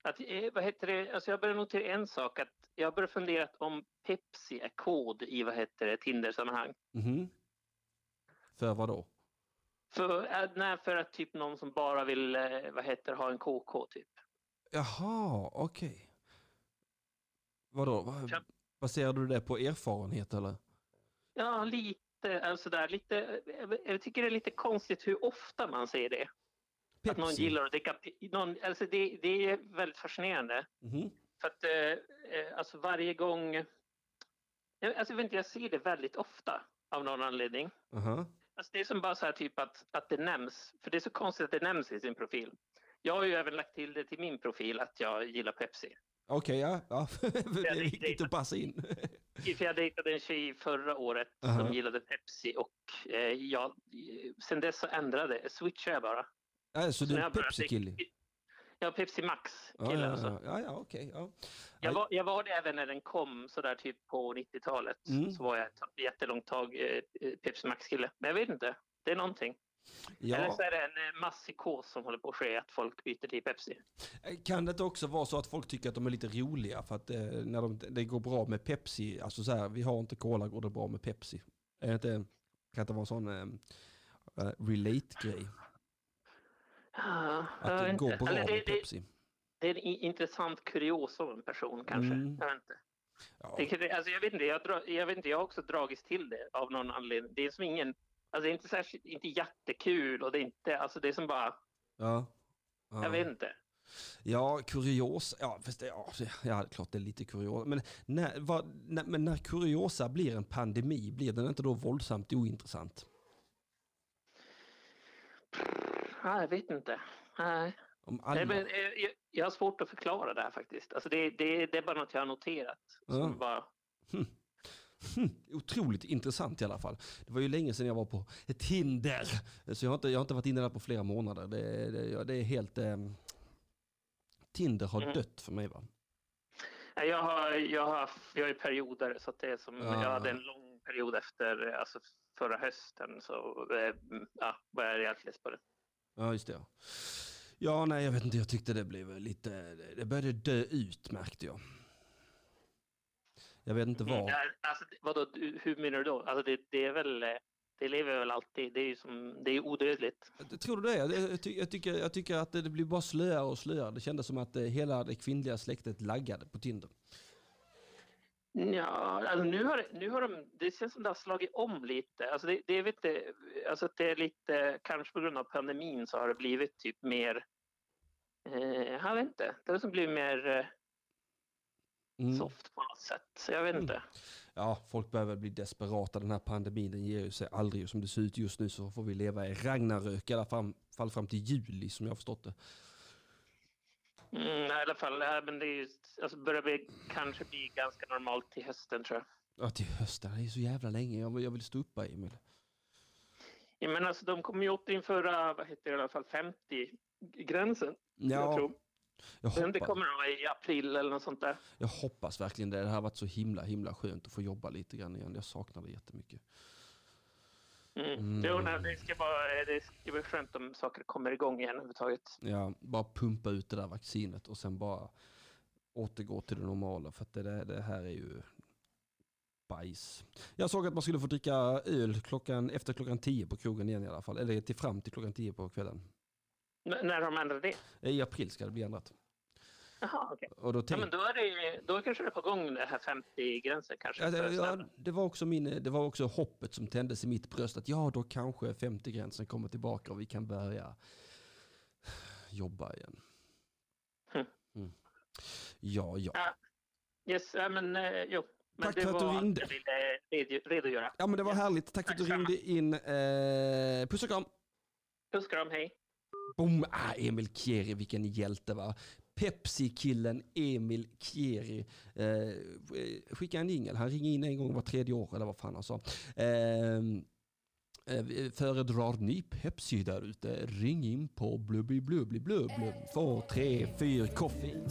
Att, eh, vad heter det? Alltså jag börjar notera en sak. Att jag börjar fundera om Pepsi är kod i vad heter det, Tinder-sammanhang. Mhm. För vad då? För, äh, nej, för att typ någon som bara vill eh, vad heter, ha en KK typ. Jaha, okej. Vadå? Vad, Ja. baserar du det på erfarenhet eller? Ja, lite. Alltså där, lite jag, jag tycker det är lite konstigt hur ofta man säger det. Att någon gillar att dricka... Någon, alltså det, det är väldigt fascinerande. Mhm. För att eh, eh, alltså varje gång... Alltså jag, vet inte, jag ser det väldigt ofta av någon anledning. Aha. Alltså det är som bara så här typ att, att det nämns, för det är så konstigt att det nämns i sin profil. Jag har ju även lagt till det till min profil att jag gillar Pepsi. Okej, okay, ja. ja. det är viktigt att passa in. för jag dejtade en tjej förra året uh -huh. som gillade Pepsi och eh, jag, sen dess så ändrade, switchade jag bara. Ja, så, så du är en Pepsi-kille? Ja, Pepsi Max kille ja, ja, alltså. ja, ja, okay, ja. Jag, var, jag var det även när den kom sådär typ på 90-talet. Mm. Så var jag ett jättelångt tag eh, Pepsi Max-kille. Men jag vet inte, det är någonting. Ja. Eller så är det en eh, masspsykos som håller på att ske, att folk byter till Pepsi. Eh, kan det också vara så att folk tycker att de är lite roliga för att eh, när de, det går bra med Pepsi, alltså så här, vi har inte cola, går det bra med Pepsi? Är det inte, kan det vara en sån eh, relate-grej? Att det går bra med det, Pepsi? Det är en intressant kuriosa om en person kanske. Mm. Jag vet inte. Ja. Det, alltså, jag, vet inte jag, dra, jag vet inte, jag har också dragits till det av någon anledning. Det är som ingen Alltså det är inte särskilt, inte jättekul och det är inte, alltså det är som bara... Ja. ja. Jag vet inte. Ja, kuriosa, ja, fast det, ja, ja, klart det är lite kuriosa. Men när, vad, när, men när kuriosa blir en pandemi, blir den inte då våldsamt ointressant? Ja, jag vet inte. Nej. Om alla... Nej, men, jag, jag har svårt att förklara det här faktiskt. Alltså det, det, det är bara något jag har noterat. Ja. bara... Hm. Hm, otroligt intressant i alla fall. Det var ju länge sedan jag var på Tinder. Så jag har inte, jag har inte varit inne där på flera månader. Det, det, det är helt... Eh, Tinder har mm. dött för mig va? Jag har, jag har, jag har perioder så att det är som, ja. jag hade en lång period efter, alltså förra hösten så eh, ja, var jag less på det. Ja, just det. Ja. nej jag vet inte, jag tyckte det blev lite, det började dö ut märkte jag. Jag vet inte vad. Mm, alltså, vadå, hur menar du då? Alltså, det, det är väl... Det lever väl alltid. Det är ju som, det är odödligt. Tror du det? Jag, ty jag, tycker, jag tycker att det blir bara slöare och slöare. Det kändes som att eh, hela det kvinnliga släktet laggade på Tinder. Ja, alltså nu har, nu har de, det känns som det har slagit om lite. Alltså det, det, vet det, alltså det är lite, kanske på grund av pandemin så har det blivit typ mer, eh, jag vet inte, det har liksom blivit mer eh, mm. soft på något sätt. Så jag vet mm. inte. Ja, folk behöver bli desperata. Den här pandemin den ger ju sig aldrig. Som det ser ut just nu så får vi leva i Ragnarök i alla fall fram till juli som jag har förstått det. Mm, I alla fall, men det är alltså börjar bli, kanske bli ganska normalt till hösten tror jag. Ja, till hösten. Det är så jävla länge. Jag vill, jag vill stå upp Emil. Ja, men alltså de kommer ju återinföra, vad heter det i alla fall, 50-gränsen. Ja. Jag tror. Jag hoppas, det kommer nog i april eller något sånt där. Jag hoppas verkligen det. Det har varit så himla himla skönt att få jobba lite grann igen. Jag saknar det jättemycket. Mm. Mm. Jo, nej, det, ska bara, det ska bli skönt om saker kommer igång igen överhuvudtaget. Ja, bara pumpa ut det där vaccinet och sen bara återgå till det normala. För att det, det här är ju bajs. Jag såg att man skulle få dricka öl klockan, efter klockan tio på krogen igen i alla fall. Eller till fram till klockan tio på kvällen. När de ändrade det? I april ska det bli ändrat. Jaha, okej. Okay. Då, tänk... ja, men då, är det, då kanske det är på gång det här 50-gränsen kanske? Ja, det, ja, det, var också min, det var också hoppet som tändes i mitt bröst att ja, då kanske 50-gränsen kommer tillbaka och vi kan börja jobba igen. Hm. Mm. Ja, ja. ja. Yes, äh, men eh, jo. Men Tack för att du ringde. Jag ville redogöra. Ja, men det var yes. härligt. Tack, Tack för att du ringde in. Eh, puss och kram. Puss och kram, hej. Boom! Ah, Emil Kieri, vilken hjälte va. Pepsi-killen Emil Kieri. Eh, skicka en jingel, han ringer in en gång var tredje år eller vad fan han sa. Eh, eh Föredrar ni Pepsi där ute? Ring in på blubbi blubbi blubb. Två, tre, fyra, koffein.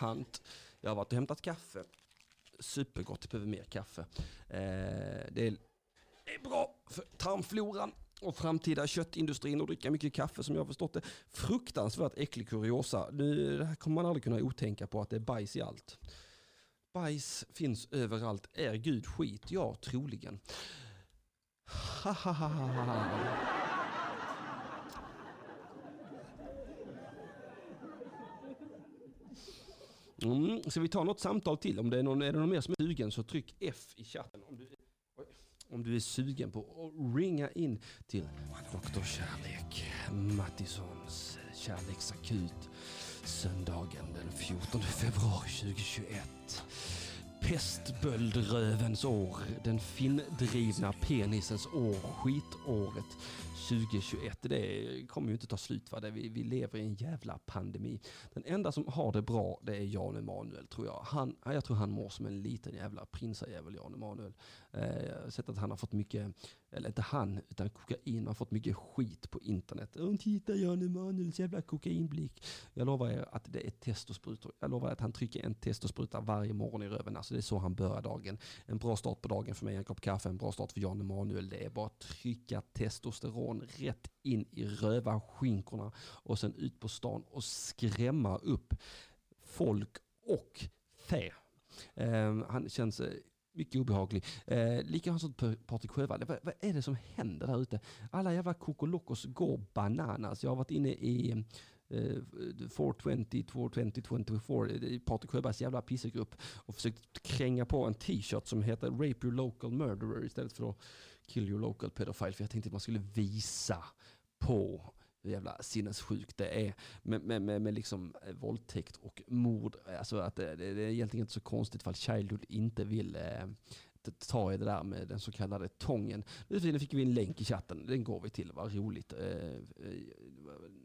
Jag. Jag har varit och hämtat kaffe. Supergott, jag behöver mer kaffe. Eh, det, är, det är bra för tarmfloran och framtida köttindustrin och dricka mycket kaffe som jag har förstått det. Fruktansvärt äcklig kuriosa. Nu, det här kommer man aldrig kunna otänka på att det är bajs i allt. Bajs finns överallt. Är Gud skit? Ja, troligen. Ha, ha, ha, ha, ha. Mm. Ska vi ta något samtal till? Om det är någon, är det någon mer som är sugen så tryck F i chatten. Om du, om du är sugen på att ringa in till Dr. Kärlek Mattissons kärleksakut söndagen den 14 februari 2021. Pestböldrövens år, den finndrivna penisens år, skitåret 2021. Det kommer ju inte ta slut. Va? Vi, vi lever i en jävla pandemi. Den enda som har det bra det är Jan Emanuel tror jag. Han, jag tror han mår som en liten jävla prinsajävel Jan Emanuel. Eh, jag har sett att han har fått mycket, eller inte han, utan kokain har fått mycket skit på internet. Titta Jan Emanuels jävla kokainblick. Jag lovar er att det är testosprutor. Jag lovar er att han trycker en testospruta varje morgon i röven. Alltså det är så han börjar dagen. En bra start på dagen för mig, en kopp kaffe, en bra start för Jan Emanuel. Det är bara att trycka testosteron rätt in i röva skinkorna och sen ut på stan och skrämma upp folk och fä. Eh, han känns eh, mycket obehaglig. Eh, likadant som Patrik Sjövall. Vad, vad, är det som händer där ute? Alla jävla kokolokos går bananas. Jag har varit inne i eh, 420, 220, 24, Patrik Sjöbergs jävla pissegrupp och försökt kränga på en t-shirt som heter Rape your local murderer istället för att Kill your local pedophile. För jag tänkte att man skulle visa på hur jävla sinnessjukt det är med, med, med, med liksom eh, våldtäkt och mord. Alltså att eh, det, det, är egentligen inte så konstigt ifall Childhood inte vill eh, ta i det där med den så kallade tången. Nu fick vi en länk i chatten, den går vi till, vad roligt. Eh,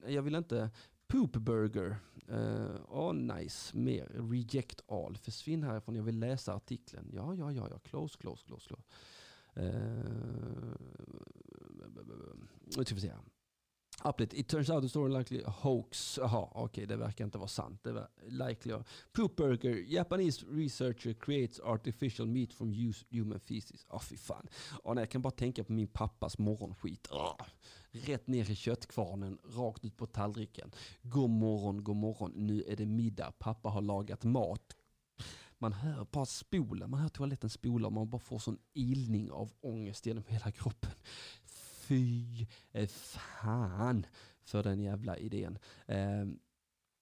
eh, jag vill inte Poop Burger. Eh, åh oh, nice, mer. Reject all. Försvinn härifrån, jag vill läsa artikeln. Ja, ja, ja, ja. Close, close, close, close. Eh, typ nu ska vi se. Applet, It turns out the story likely a hoax. Jaha, okej, okay, det verkar inte vara sant. Det var likely. Poop. Japanese researcher creates artificial meat from human feces. Åh oh, fy fan. Oh, nej, jag kan bara tänka på min pappas morgonskit. Oh. Rätt ner i köttkvarnen, rakt ut på tallriken. God morgon, god morgon. Nu är det middag. Pappa har lagat mat. Man hör bara spola, man hör toaletten spola och man bara får sån ilning av ångest genom hela kroppen fy eh, fan för den jävla idén. Ehm,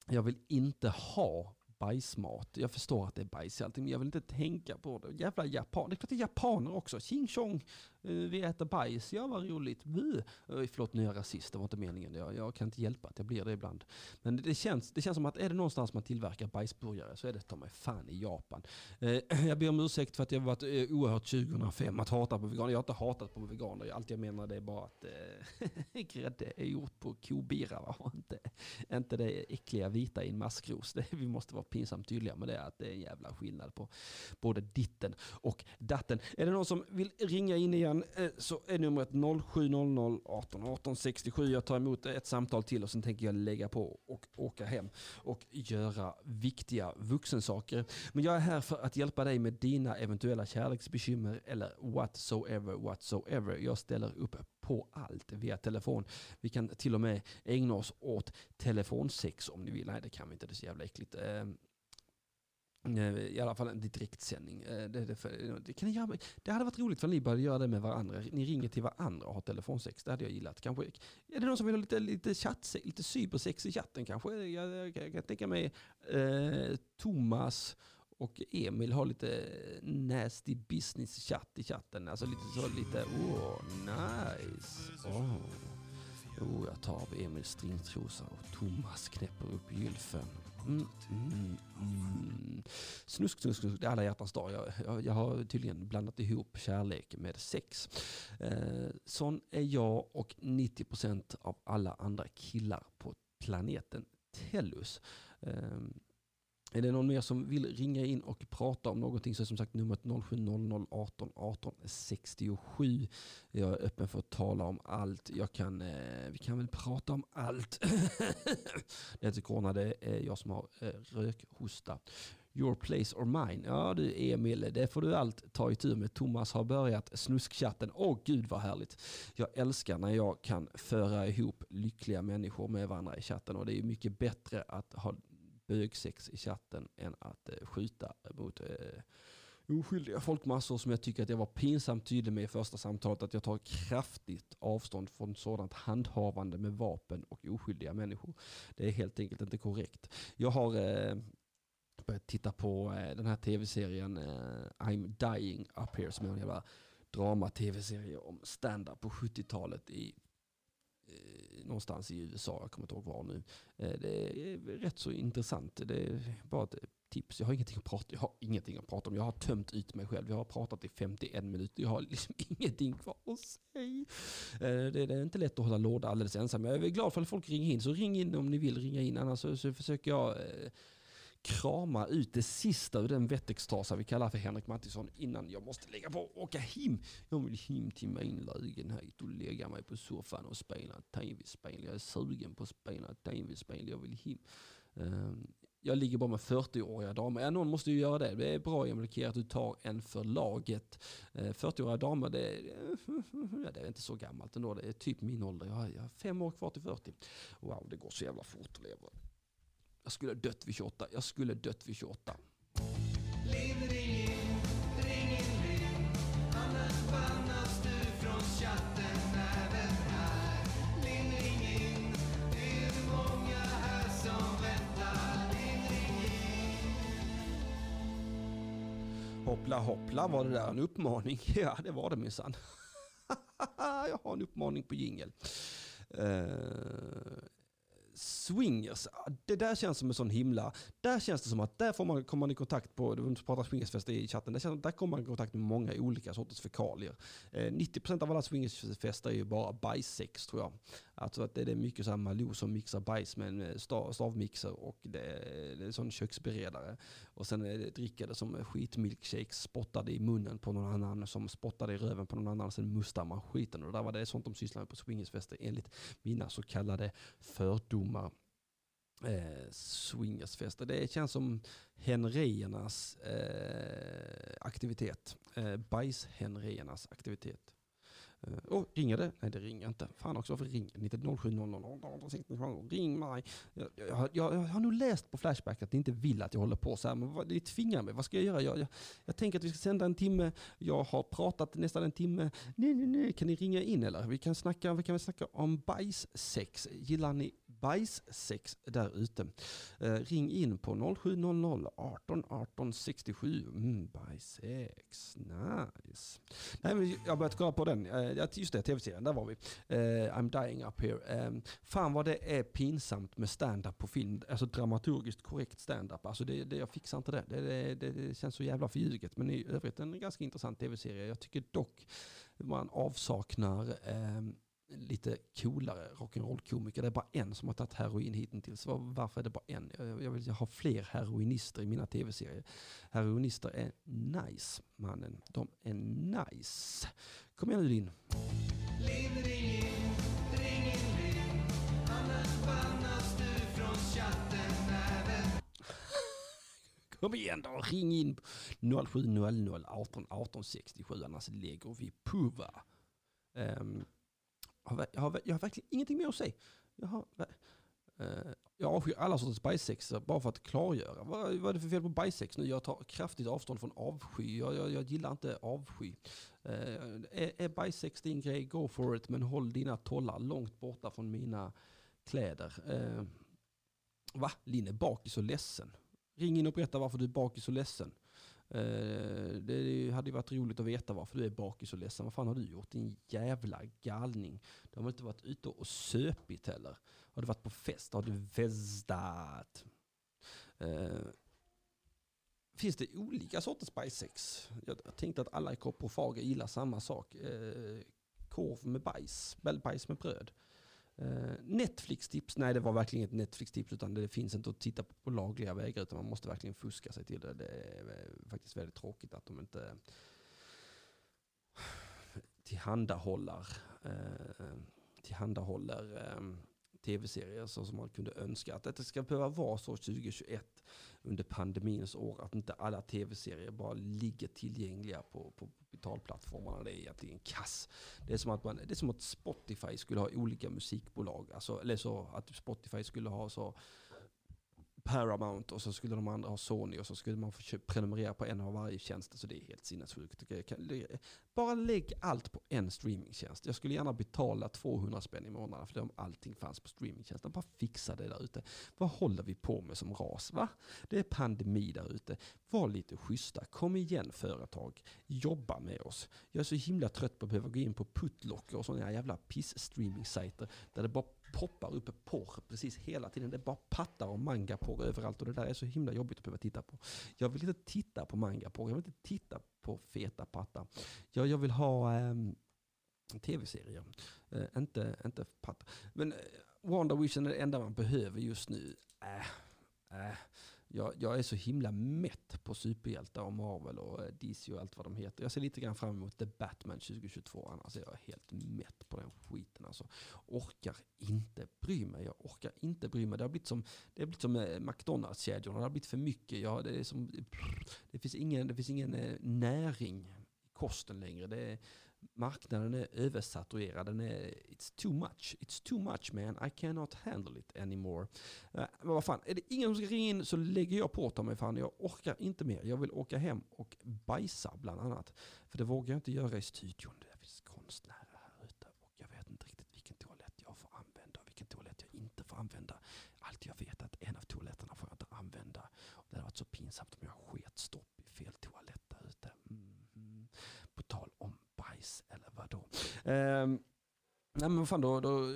jag vill inte ha bajsmat. Jag förstår att det är bajs i allting, men jag vill inte tänka på det. Jävla japaner, Det är klart det är japaner också. Ching chong. Eh, vi äter bajs, ja vad roligt. Buh. Förlåt nu är jag rasist, det var inte meningen. Jag, jag kan inte hjälpa att jag blir det ibland. Men det känns, det känns som att är det någonstans man tillverkar bajsburgare så är det ta mig fan i Japan. Eh, jag ber om ursäkt för att jag varit eh, oerhört 2005 att hata på veganer. Jag har inte hatat på veganer. Allt jag menar det är bara att grädde är gjort på kobira. Va? Inte, inte det äckliga vita i en maskros. Det, vi måste vara pinsamt tydliga med det. Att det är en jävla skillnad på både ditten och datten. Är det någon som vill ringa in igen Sen eh, så är numret 0700 18 18 67. Jag tar emot ett samtal till och sen tänker jag lägga på och åka hem och göra viktiga vuxensaker. Men jag är här för att hjälpa dig med dina eventuella kärleksbekymmer eller whatsoever whatsoever. Jag ställer upp på allt via telefon. Vi kan till och med ägna oss åt telefonsex om ni vill. Nej det kan vi inte, det är så jävla äckligt. Ehm, Eh, I alla fall en direktsändning. Eh, det, det, eh, det, kan göra, det hade varit roligt för ni började göra det med varandra. Ni ringer till varandra och har telefonsex. Det hade jag gillat. Kanske, är det någon som vill ha lite, lite, chatt, lite cybersex i chatten kanske? Jag, jag, jag kan tänka mig eh, Thomas och Emil har lite nasty business chatt i chatten. Alltså lite så lite, oh nice. Oh. Oh, jag tar av Emils stringtrosa och Thomas knäpper upp gylfen. Mm, mm, mm. Snusk, snusk, snusk, det är alla hjärtans dag. Jag, jag, jag, har tydligen blandat ihop kärlek med sex. Eh, sån är jag och 90% av alla andra killar på planeten Tellus. Eh, är det någon mer som vill ringa in och prata om någonting så är som sagt numret 0700 18 18 67. Jag är öppen för att tala om allt. Jag kan, eh, vi kan väl prata om allt. det är inte corona, det är jag som har eh, rökhosta. Your place or mine. Ja du Emil, det får du allt ta i tur med. Thomas har börjat snuskchatten. Åh gud vad härligt. Jag älskar när jag kan föra ihop lyckliga människor med varandra i chatten och det är mycket bättre att ha bögsex i chatten än att eh, skjuta mot eh, oskyldiga folkmassor som jag tycker att jag var pinsamt tydlig med i första samtalet att jag tar kraftigt avstånd från sådant handhavande med vapen och oskyldiga människor. Det är helt enkelt inte korrekt. Jag har eh, börjat titta på eh, den här tv-serien eh, I'm dying up here som är en jävla drama-tv-serie om stand-up på 70-talet i Eh, någonstans i USA, jag kommer inte ihåg var nu. Eh, det är rätt så intressant. Det är bara ett tips. Jag har ingenting att prata, jag har ingenting att prata om. Jag har tömt ut mig själv. Jag har pratat i 51 minuter. Jag har liksom ingenting kvar att säga. Eh, det är inte lätt att hålla låda alldeles ensam. Jag är glad för att folk ringer in. Så ring in om ni vill ringa in. Annars så, så försöker jag eh, krama ut det sista ur den vettextrasa vi kallar för Henrik Mattisson innan jag måste lägga på och åka hem. Jag vill hem till min lägenhet och lägga mig på soffan och spela tv-spel. Jag är sugen på att spela tv-spel. Jag vill hem. Ehm, jag ligger bara med 40-åriga damer. Ja, någon måste ju göra det. Det är bra Emil att du tar en för laget. Ehm, 40-åriga damer, det är, ja, det är inte så gammalt ändå. Det är typ min ålder. Jag har, jag har fem år kvar till 40. Wow, det går så jävla fort att leva. Jag skulle dött vid 28. Jag skulle dött vid 28. Linn, ring in, ring in, ring. Annars bannas du från chatten även här. Linn, ring in. Det är många här som väntar. Linn, ring in. Hoppla hoppla, var det där en uppmaning? Ja, det var det minsann. jag har en uppmaning på jingel. Uh, swingers, ah, det där känns som en sån himla, där känns det som att där får man, kommer man i kontakt på, du pratar swingersfester i chatten, där, känns, där kommer man i kontakt med många olika sorters fekalier. Eh, 90% av alla swingersfester är ju bara bajssex tror jag. Alltså att det är mycket så här Malou som mixar bajs med en eh, stav, stavmixer och det det är sån köksberedare. Och sen eh, är det drickade som skitmilkshakes spottade i munnen på någon annan som spottade i röven på någon annan. Sen mustar man skiten. Och där var det sånt de sysslade med på swingersfester enligt mina så kallade fördomar eh, swingersfester. Det känns som henriernas eh, aktivitet. Eh, bajshenriernas aktivitet. Uh, oh, ringer det? Nej, det ringer inte. Fan också, varför ringer det inte? 0700 Ring mig. Jag, jag, jag, jag, har nog läst på Flashback att ni inte vill att jag håller på så här, men ni tvingar mig. Vad ska jag göra? Jag, jag, jag tänker att vi ska sända en timme. Jag har pratat nästan en timme. Nej, nej, nej. Kan ni ringa in eller? Vi kan snacka, vi kan snacka om bajssex. Gillar ni bajssex där ute? Eh, ring in på 0700 18 18 67. Mm, bajssex, nice. Nej, men jag har börjat kolla på den. Eh, just det, tv-serien, där var vi. Eh, I'm dying up here. Ehm, fan vad det är pinsamt med stand-up på film. Alltså dramaturgiskt korrekt stand-up. Alltså det, det, jag fixar inte det. Det, det. det, känns så jävla förljuget. Men i övrigt en ganska intressant tv-serie. Jag tycker dock man avsaknar ehm, lite coolare rock'n'roll-komiker. Det är bara en som har tagit heroin hittills. Varför är det bara en? Jag vill ha fler heroinister i mina tv-serier. Heroinister är nice, mannen. De är nice. Kom igen nu din. Linn, ring in, ring in, ring. Annars bannas du från chatten även. Kom igen då, ring in 0700 18 18 67 annars lägger vi på va. Um, jag har, jag har verkligen ingenting mer att säga. Jag, har, eh, jag avskyr alla sorters bajssexer bara för att klargöra. Vad, vad är det för fel på bajssex nu? Jag tar kraftigt avstånd från avsky. Jag, jag, jag gillar inte avsky. Eh, är, är bajssex din grej, go for it. Men håll dina tollar långt borta från mina kläder. Eh, va? Linn är bakis och ledsen. Ring in och berätta varför du är bakis och ledsen. Eh, det hade ju varit roligt att veta varför du är bakis och ledsen. Vad fan har du gjort? Din jävla galning. Du har väl inte varit ute och söpit heller? Har du varit på fest? Har du festat? Eh, finns det olika sorters bajssex? Jag tänkte att alla i koprofager gillar samma sak. Eh, korv med bajs, bajs med bröd. Eh, Netflix-tips? Nej, det var verkligen ett Netflix-tips utan det finns inte att titta på, lagliga vägar utan man måste verkligen fuska sig till det. Det är faktiskt väldigt tråkigt att de inte tillhandahåller, eh, tillhandahåller ehm, tv-serier så som man kunde önska. Att det ska behöva vara så 2021 under pandemins år att inte alla tv-serier bara ligger tillgängliga på, på betalplattformarna. Det är egentligen kass. Det är som att, man, det är som att Spotify skulle ha olika musikbolag. Alltså, eller så att Spotify skulle ha så Paramount och så skulle de andra ha Sony och så skulle man få prenumerera på en av varje tjänst. Så det är helt sinnessjukt. bara lägg allt på en streamingtjänst. Jag skulle gärna betala 200 spänn i månaden för om allting fanns på streamingtjänsten. Bara fixa det där ute. Vad håller vi på med som ras? Va? Det är pandemi där ute. Var lite schyssta. Kom igen företag. Jobba med oss. Jag är så himla trött på att behöva gå in på Putlocker och sådana jävla piss-streaming-sajter där det bara poppar upp porr precis hela tiden. Det bara pattar om mangaporr överallt och det där är så himla jobbigt att behöva titta på. Jag vill inte titta på mangaporr, jag vill inte titta på feta pattar. Jag, jag vill ha eh, tv-serier, eh, inte, inte pattar. Men eh, WandaVision är det enda man behöver just nu. Äh, äh jag, jag, är så himla mätt på superhjältar och Marvel och eh, DC och allt vad de heter. Jag ser lite grann fram emot The Batman 2022. Annars är jag helt mätt på den skiten. Alltså, orkar inte bry mig. Jag orkar inte bry mig. Det har blivit som, det har blivit som eh, McDonalds-kedjorna. Det har blivit för mycket. Jag, det, är som, det, finns ingen, det finns ingen eh, näring i kosten längre. Det är, marknaden är översaturerad. Den är, it's too much. It's too much man. I cannot handle it anymore. Uh, men vad fan, är det ingen som ska ringa in så lägger jag på ta mig fan. Jag orkar inte mer. Jag vill åka hem och bajsa bland annat. För det vågar jag inte göra i studion. Det finns konstnärer här ute och jag vet inte riktigt vilken toalett jag får använda och vilken toalett jag inte får använda. Allt jag vet är att en av toaletterna får jag inte använda. Och det hade varit så pinsamt om jag sket stopp i fel toalett där ute. Mm. På tal om bajs eller vadå? Nej men vad fan då, då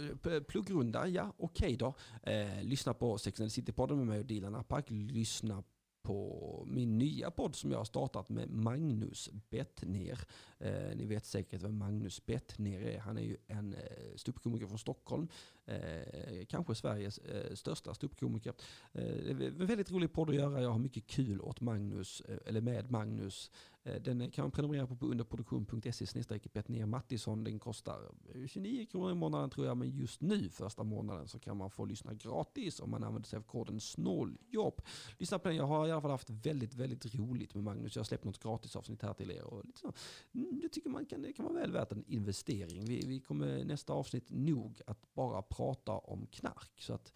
pluggrunda, ja okej okay då. Eh, lyssna på Sex and the City-podden med mig och Dilan Apak. Lyssna på min nya podd som jag har startat med Magnus Bettner. Eh, ni vet säkert vem Magnus Bettner är. Han är ju en eh, ståuppkomiker från Stockholm. Eh, kanske Sveriges eh, största ståuppkomiker. Eh, väldigt rolig podd att göra. Jag har mycket kul åt Magnus, eh, eller med Magnus. Eh, den kan man prenumerera på på underproduktion.se snedstreck Mattisson. Den kostar eh, 29 kronor i månaden tror jag, men just nu första månaden så kan man få lyssna gratis om man använder sig av koden snåljobb. Lyssna på den, jag har i alla fall haft väldigt, väldigt roligt med Magnus. Jag har släppt något gratisavsnitt här till er. Och lite så. Mm, det tycker man kan, det kan vara väl värt en investering. Vi, vi kommer nästa avsnitt nog att bara prata om knark. Så att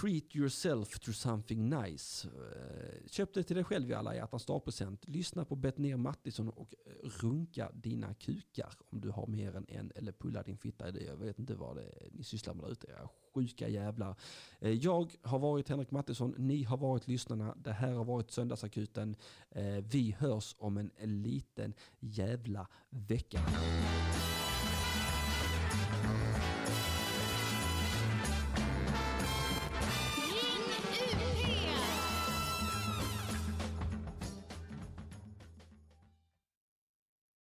Treat yourself to something nice. Eh, köp det till dig själv i alla hjärtans present. Lyssna på Bettner Mattisson och eh, runka dina kukar om du har mer än en eller pulla din fitta i det. Jag vet inte vad det är ni sysslar med där ute. Sjuka jävlar. Eh, jag har varit Henrik Mattisson. Ni har varit lyssnarna. Det här har varit Söndagsakuten. Vi hörs om en liten jävla vecka.